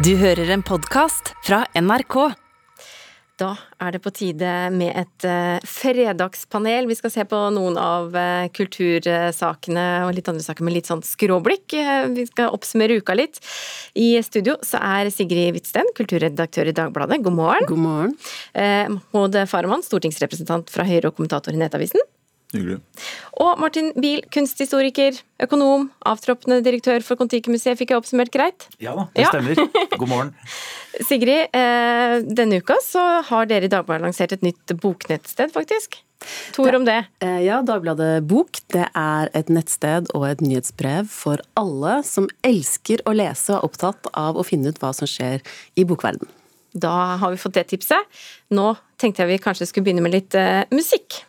Du hører en podkast fra NRK. Da er det på tide med et uh, fredagspanel. Vi skal se på noen av uh, kultursakene og litt andre saker med litt sånn skråblikk. Uh, vi skal oppsummere uka litt. I studio så er Sigrid Hvitsten, kulturredaktør i Dagbladet. God morgen. God morgen. Maud Farahman, stortingsrepresentant fra Høyre og kommentator i Nettavisen. Hyggelig. Og Martin Biel, kunsthistoriker, økonom, avtroppende direktør for Kon-Tiki-museet. Fikk jeg oppsummert greit? Ja da, det Ja. stemmer. God morgen. Sigrid, eh, denne uka så har dere i Dagbladet lansert et nytt boknettsted, faktisk. To ord om det. Eh, Ja, Dagbladet Bok det er et nettsted og et nyhetsbrev for alle som elsker å lese og er opptatt av å finne ut hva som skjer i bokverden. Da har vi fått det tipset. Nå tenkte jeg vi kanskje skulle begynne med litt eh, musikk.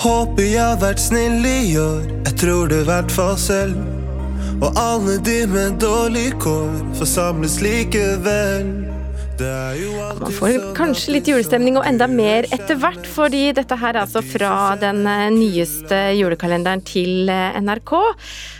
Håper jeg har vært snill i år, jeg tror det hvert fall selv. Og alle de med dårlig kår får samles likevel. Man får kanskje litt julestemning og enda mer etter hvert, fordi dette her er altså fra den eh, nyeste julekalenderen til eh, NRK.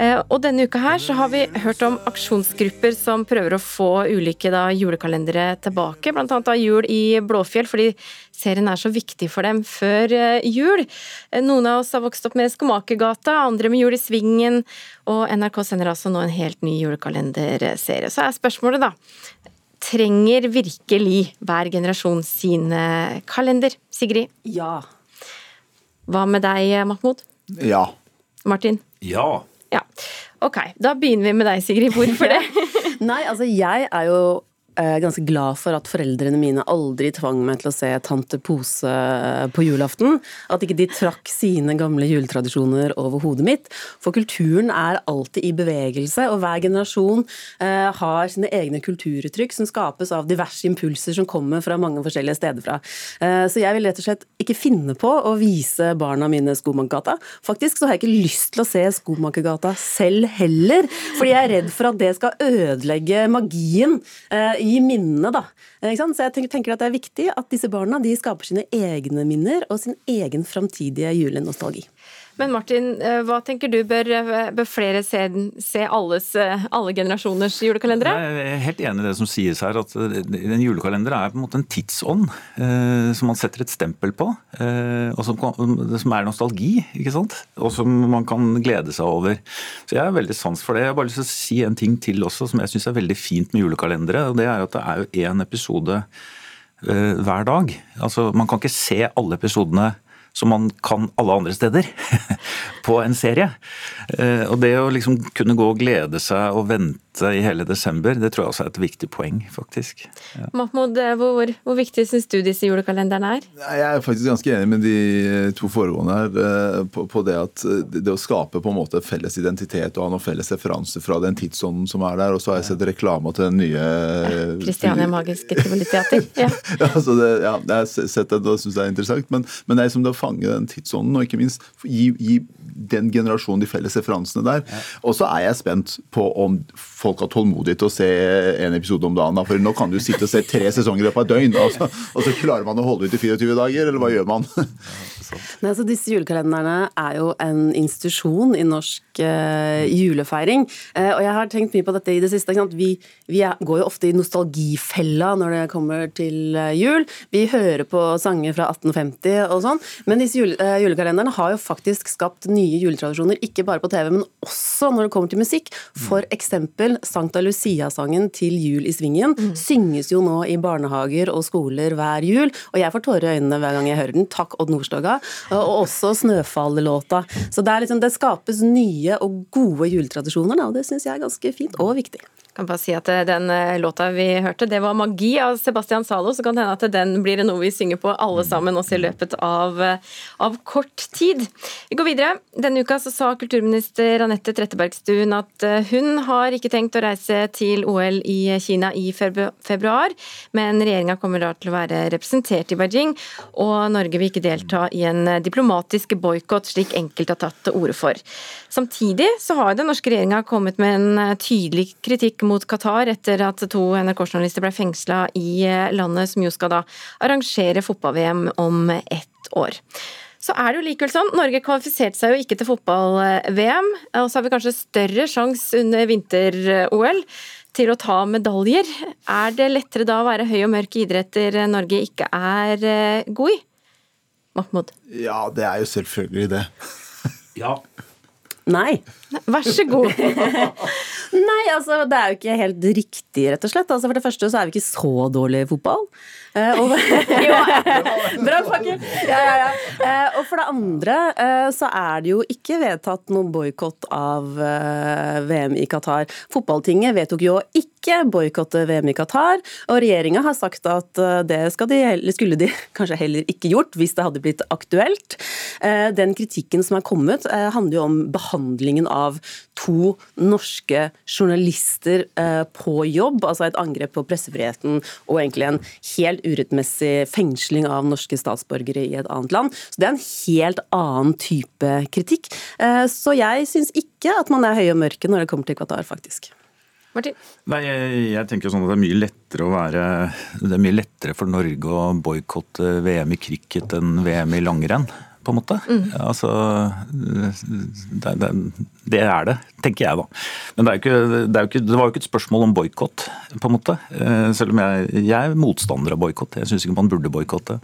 Eh, Og denne uka her så har vi hørt om aksjonsgrupper som prøver å få ulike da julekalendere tilbake, blant annet da Jul i Blåfjell, fordi serien er så viktig for dem før jul. Noen av oss har vokst opp med Skomakergata, andre med Jul i Svingen, og NRK sender altså nå en helt ny julekalenderserie. Så er spørsmålet da, trenger virkelig hver generasjon sin eh, kalender? Sigrid, Ja. hva med deg, Mahmoud? Ja. Martin? Ja. Ja. Ok, da begynner vi med deg, Sigrid. Hvorfor det? Nei, altså jeg er jo eh, ganske glad for at foreldrene mine aldri tvang meg til å se Tante Pose eh, på julaften. At ikke de trakk sine gamle juletradisjoner over hodet mitt. For kulturen er alltid i bevegelse, og hver generasjon eh, har sine egne kulturuttrykk som skapes av diverse impulser som kommer fra mange forskjellige steder fra. Så jeg vil rett og slett ikke finne på å vise barna mine Skomakergata. Faktisk så har jeg ikke lyst til å se Skomakergata selv heller, fordi jeg er redd for at det skal ødelegge magien i minnene, da. Ikke sant? Så jeg tenker at det er viktig at disse barna de skaper sine egne minner og sin egen framtidige julenostalgi. Men Martin, eh, hva tenker du? Bør, eh, bør flere se, se alles, eh, alle generasjoners julekalendere? Jeg er helt enig i det som sies her, at en julekalender er på en måte en tidsånd som man setter et stempel på. Og som, som er nostalgi, ikke sant? Og som man kan glede seg over. Så jeg har veldig sans for det. Jeg har bare lyst til å si en ting til også som jeg syns er veldig fint med julekalendere. og Det er at det er jo én episode hver dag. Altså Man kan ikke se alle episodene som man kan alle andre steder på en serie. Eh, Og det å liksom kunne gå og glede seg og vente i hele desember, det tror jeg også er et viktig poeng, faktisk. Ja. Mahmoud, eh, hvor, hvor viktig syns du disse julekalenderne er? Jeg er faktisk ganske enig med de to foregående her eh, på, på det at eh, det å skape på en måte felles identitet og ha noen felles referanser fra den tidsånden som er der. Og så har jeg sett reklame til den nye eh, Kristiania Magiske Tivoliteater. Ja. ja, altså det, ja, jeg har sett det og syns det er interessant. Men, men det er som det å fange den tidsånden, og ikke minst gi, gi den generasjonen de felles referansene der. Og så er jeg spent på om folk har tålmodighet til å se en episode om dagen. For nå kan du sitte og se tre sesonger i løpet av et døgn, og så, og så klarer man å holde ut i 24 dager, eller hva gjør man? Nei, altså Disse julekalenderne er jo en institusjon i norsk uh, julefeiring. Uh, og jeg har tenkt mye på dette i det siste. Vi, vi er, går jo ofte i nostalgifella når det kommer til eh, jul. Vi hører på sanger fra 1850 og sånn. Men disse jule, julekalenderne har jo faktisk skapt nye juletradisjoner, ikke bare på TV, men også når det kommer til musikk. For eksempel Sankta Lucia-sangen til Jul i Svingen synges jo nå i barnehager og skoler hver jul, og jeg får tårer i øynene hver gang jeg hører den. Takk Odd Nordstoga. Og også Snøfall-låta. Så det, liksom, det skapes nye og gode juletradisjoner, og det syns jeg er ganske fint og viktig. Kan bare si at eh, Den eh, låta vi hørte, det var 'Magi' av Sebastian Zalo. Så kan det hende at den blir noe vi synger på alle sammen også i løpet av, eh, av kort tid. Vi går videre. Denne uka så sa kulturminister Anette Trettebergstuen at eh, hun har ikke tenkt å reise til OL i Kina i februar, men regjeringa kommer da til å være representert i Beijing, og Norge vil ikke delta i en eh, diplomatisk boikott, slik enkelte har tatt til orde for. Samtidig så har den norske regjeringa kommet med en eh, tydelig kritikk mot Qatar etter at to NRK-journalister ble fengsla i eh, landet, som jo skal da arrangere fotball-VM om ett år. Så er det jo likevel sånn, Norge kvalifiserte seg jo ikke til fotball-VM, og så har vi kanskje større sjanse under vinter-OL til å ta medaljer. Er det lettere da å være høy og mørk i idretter Norge ikke er eh, god i? Mahmoud? Ja, det er jo selvfølgelig det. Ja. Nei. Vær så god. Nei, altså det er jo ikke helt riktig, rett og slett. Altså, for det første så er vi ikke så dårlige i fotball. Eh, og! Ja, ja, ja. Eh, og for det andre eh, så er det jo ikke vedtatt noen boikott av eh, VM i Qatar. Fotballtinget vedtok jo å ikke boikotte VM i Qatar, og regjeringa har sagt at eh, det de, skulle de kanskje heller ikke gjort hvis det hadde blitt aktuelt. Eh, den kritikken som er kommet, handler jo om behandlingen av to norske journalister på jobb, altså et angrep på pressefriheten og egentlig en helt urettmessig fengsling av norske statsborgere i et annet land. Så det er en helt annen type kritikk. Eh, så jeg syns ikke at man er høy og mørke når det kommer til Qatar, faktisk. Martin? Nei, jeg, jeg tenker sånn at det er mye lettere å være Det er mye lettere for Norge å boikotte VM i cricket enn VM i langrenn på en måte. Mm. Altså, det, det, det, er det, tenker jeg da. Men det, ikke, det, ikke, det var jo ikke et spørsmål om boikott, på en måte. Eh, selv om jeg, jeg er motstander av boikott. Jeg syns ikke man burde boikotte.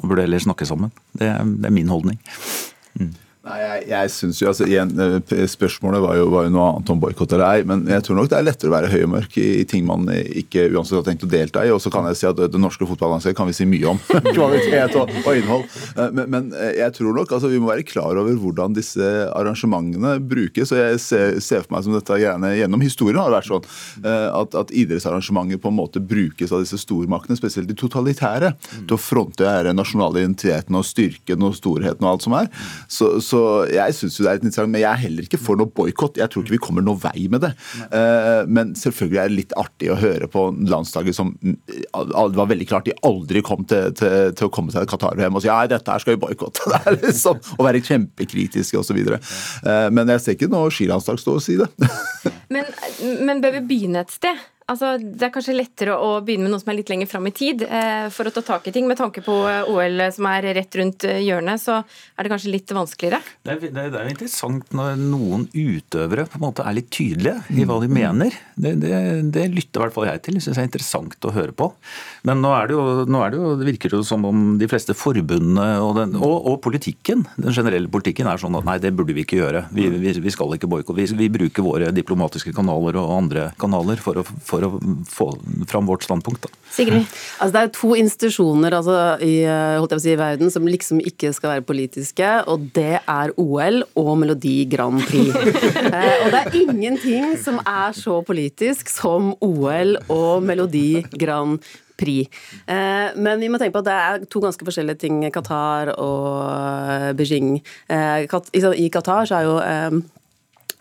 Man burde heller snakke sammen. Det, det er min holdning. Mm. Nei, Jeg, jeg synes jo, altså igjen, eh, Spørsmålet var jo, var jo noe annet om boikott eller ei, men jeg tror nok det er lettere å være høy og mørk i, ting man ikke uansett har tenkt å delta i. Og så kan jeg si at det norske fotballandslaget kan vi si mye om. Kvalitet og, og innhold. Eh, men, men, eh, jeg tror nok altså vi må være klar over hvordan disse arrangementene brukes. og Jeg ser, ser for meg som dette greiene gjennom historien har det vært sånn at, at idrettsarrangementer på en måte brukes av disse stormaktene, spesielt de totalitære, til å fronte den nasjonale identiteten og styrken og storheten og alt som er. så, så så jeg syns det er litt interessant, men jeg er heller ikke for noe boikott. Jeg tror ikke vi kommer noe vei med det. Uh, men selvfølgelig er det litt artig å høre på landslaget som mm, Det var veldig klart de aldri kom til, til, til å komme til Qatar-VM og si ja, dette her skal vi boikotte. Det er liksom å være kjempekritiske osv. Uh, men jeg ser ikke noe skilandslag stå og si det. men, men bør vi begynne et sted? Altså, det er kanskje lettere å begynne med noe som er litt lenger fram i tid, eh, for å ta tak i ting. Med tanke på eh, OL som er rett rundt eh, hjørnet, så er det kanskje litt vanskeligere? Det er, det er jo interessant når noen utøvere på en måte er litt tydelige i hva de mm. mener. Det, det, det lytter i hvert fall jeg til. Jeg syns det er interessant å høre på. Men nå er det jo, nå er det jo det virker det som om de fleste forbundene og, den, og, og, politikken, den generelle politikken, er sånn at nei, det burde vi ikke gjøre. Vi, vi, vi skal ikke boikotte. Vi, vi bruker våre diplomatiske kanaler og andre kanaler for å for å få fram vårt standpunkt. Da. Sigrid? Altså, det er to institusjoner altså, i, si, i, verden som liksom ikke skal være politiske, og det er OL og Melodi Grand Prix. eh, og det er ingenting som er så politisk som OL og Melodi Grand Prix. Eh, men vi må tenke på at det er to ganske forskjellige ting, Qatar og Beijing. Eh, I Qatar så er jo eh,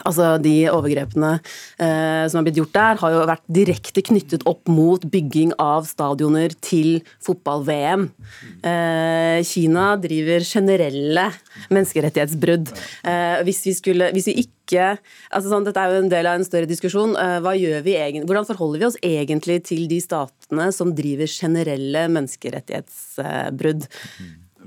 Altså, De overgrepene eh, som har blitt gjort der, har jo vært direkte knyttet opp mot bygging av stadioner til fotball-VM. Eh, Kina driver generelle menneskerettighetsbrudd. Eh, hvis, vi skulle, hvis vi ikke altså sånn, Dette er jo en del av en større diskusjon. Eh, egentlig, hvordan forholder vi oss egentlig til de statene som driver generelle menneskerettighetsbrudd?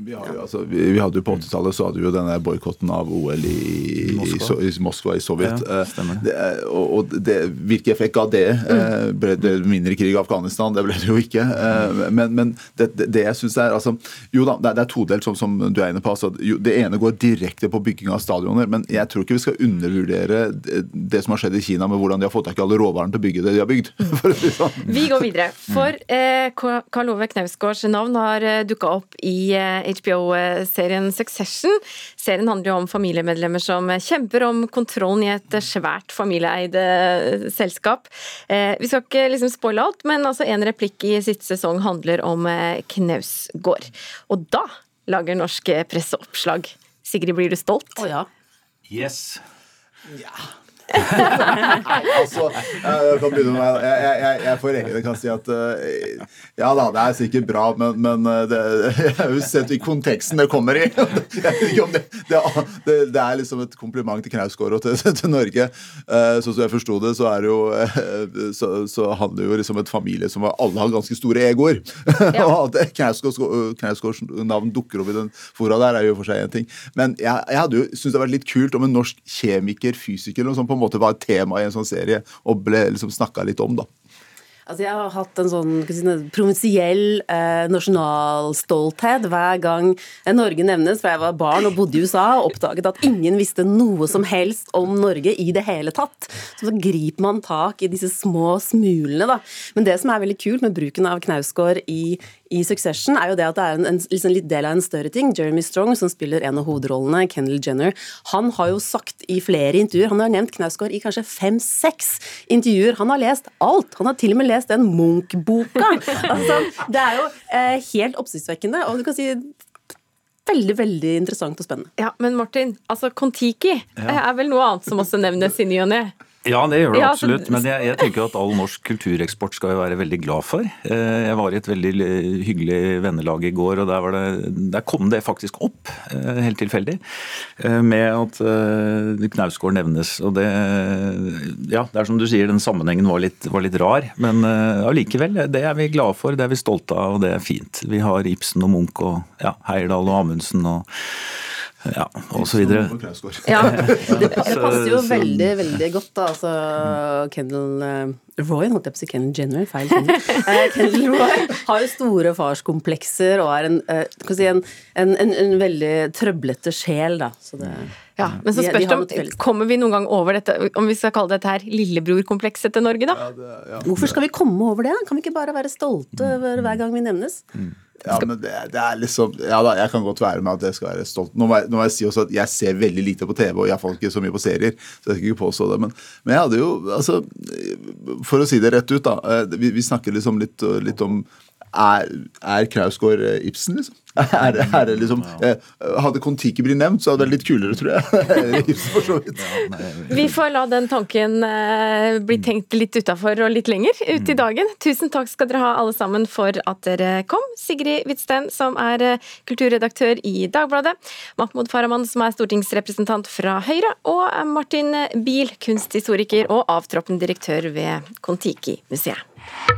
Vi, jo, altså, vi, vi, hadde jo På 80-tallet så hadde vi jo denne boikotten av OL i Moskva i, i, Moskva, i Sovjet. Ja, det, og, og det, hvilken effekt ga det? Mm. Ble det mindre krig i Afghanistan? Det ble det jo ikke. Mm. Men, men det, det, jeg syns er altså, Jo da, det, er todelt, som, som, du er inne på. Altså, jo, det ene går direkte på bygging av stadioner, men jeg tror ikke vi skal undervurdere det som har skjedd i Kina med hvordan de har fått tak i alle råvarene til å bygge det de har bygd. Sånn. Vi går videre. For eh, Karl Ove Knausgårds navn har dukka opp i eh, HBO-serien Succession. Serien handler jo om familiemedlemmer som kjemper om kontrollen i et svært familieeid eh, selskap. Eh, vi skal ikke liksom spoile alt, men altså en replikk i siste sesong handler om eh, Knausgård. Og da lager norsk presse oppslag. Sigrid, blir du stolt? Å oh, ja. Yes. Ja. Altså, jeg, kan begynne med, jeg, jeg, jeg, jeg for kan si at eh, ja da, det er sikkert bra, men, men eh, det, jeg har jo sett i konteksten det kommer i. Det, det, det, er liksom et kompliment til Knausgård og til, til Norge. Eh, Sånn som jeg forsto det, så er det jo eh, så, så handler det jo liksom et familie som alle har ganske store egoer. og at Knausgårds navn dukker opp i den fora der, er jo for seg en ting. Men jeg, jeg hadde jo syntes det hadde vært litt kult om en norsk kjemiker, fysiker, eller noe sånt på en måte var et tema i en sånn serie og ble liksom snakka litt om, da. Altså Jeg har hatt en sånn si, provinsiell eh, nasjonalstolthet hver gang Norge nevnes, for jeg var barn og bodde i USA og oppdaget at ingen visste noe som helst om Norge i det hele tatt. Så så griper man tak i disse små smulene, da. Men det som er veldig kult med bruken av Knausgård i, i Succession, er jo det at det er en, en liksom litt del av en større ting. Jeremy Strong, som spiller en av hovedrollene, Kendal Jenner, han har jo sagt i flere intervjuer Han har nevnt Knausgård i kanskje fem-seks intervjuer. Han har lest alt. Han har til og med lest den Munch-boka. Altså, det er jo eh, helt oppsiktsvekkende. Og du kan si veldig, veldig interessant og spennende. Ja, Men Martin, altså Kon-Tiki er vel noe annet som også nevnes i ny og ne? Ja, det gjør det Ja, så- absolutt. Men jeg, jeg tenker at all norsk kultureksport skal vi være veldig glad for. Eh, Jeg var i et veldig hyggelig vennelag i går, og der, var det, der kom det faktisk opp, eh, helt tilfeldig, eh, med at eh, Knausgård nevnes. Og det Ja, det er som du sier, den sammenhengen var litt, var litt rar. Men allikevel, ja, det er vi glade for, det er vi stolte av, og det er fint. Vi har Ibsen og Munch og ja, Heyerdahl og Amundsen og ja, og så videre. Ja, det, det passer jo veldig, veldig godt, da. Altså, Kendal eh, Roy, holdt jeg på å si Kendal Jenner, feil Kendal. Eh, Kendal Roy har jo store farskomplekser og er en, eh, kan si, en, en, en, en veldig trøblete sjel, da. Så det, Ja, Men så spørs det om kommer vi noen gang over dette, om vi skal kalle dette her lillebrorkomplekset til Norge, da? hvorfor skal vi komme over det? Kan vi ikke bare være stolte over hver gang vi nevnes? Ja, men det, det er liksom Ja da, jeg kan godt være med at jeg skal være stolt. Nå må jeg, nå må jeg si også at jeg ser veldig lite på TV, og iallfall ikke så mye på serier. Så jeg skal ikke påstå det. Men, men jeg hadde jo Altså, for å si det rett ut, da. eh, Vi, vi snakker liksom litt, litt om er, er Knausgård eh, Ibsen, liksom? Er, er det liksom ja. Hadde Kon-Tiki blitt nevnt, så hadde det vært litt kulere, tror jeg. Ibsen, for så vidt. Vi får la den tanken eh, bli tenkt litt utafor og litt lenger ut i dagen. Tusen takk skal dere ha alle sammen for at dere kom. Sigrid Hvitsten, som er eh, kulturredaktør i Dagbladet. Mahmoud Farahman, som er stortingsrepresentant fra Høyre. Og Martin Biel, kunsthistoriker og avtroppende direktør ved Kon-Tiki-museet.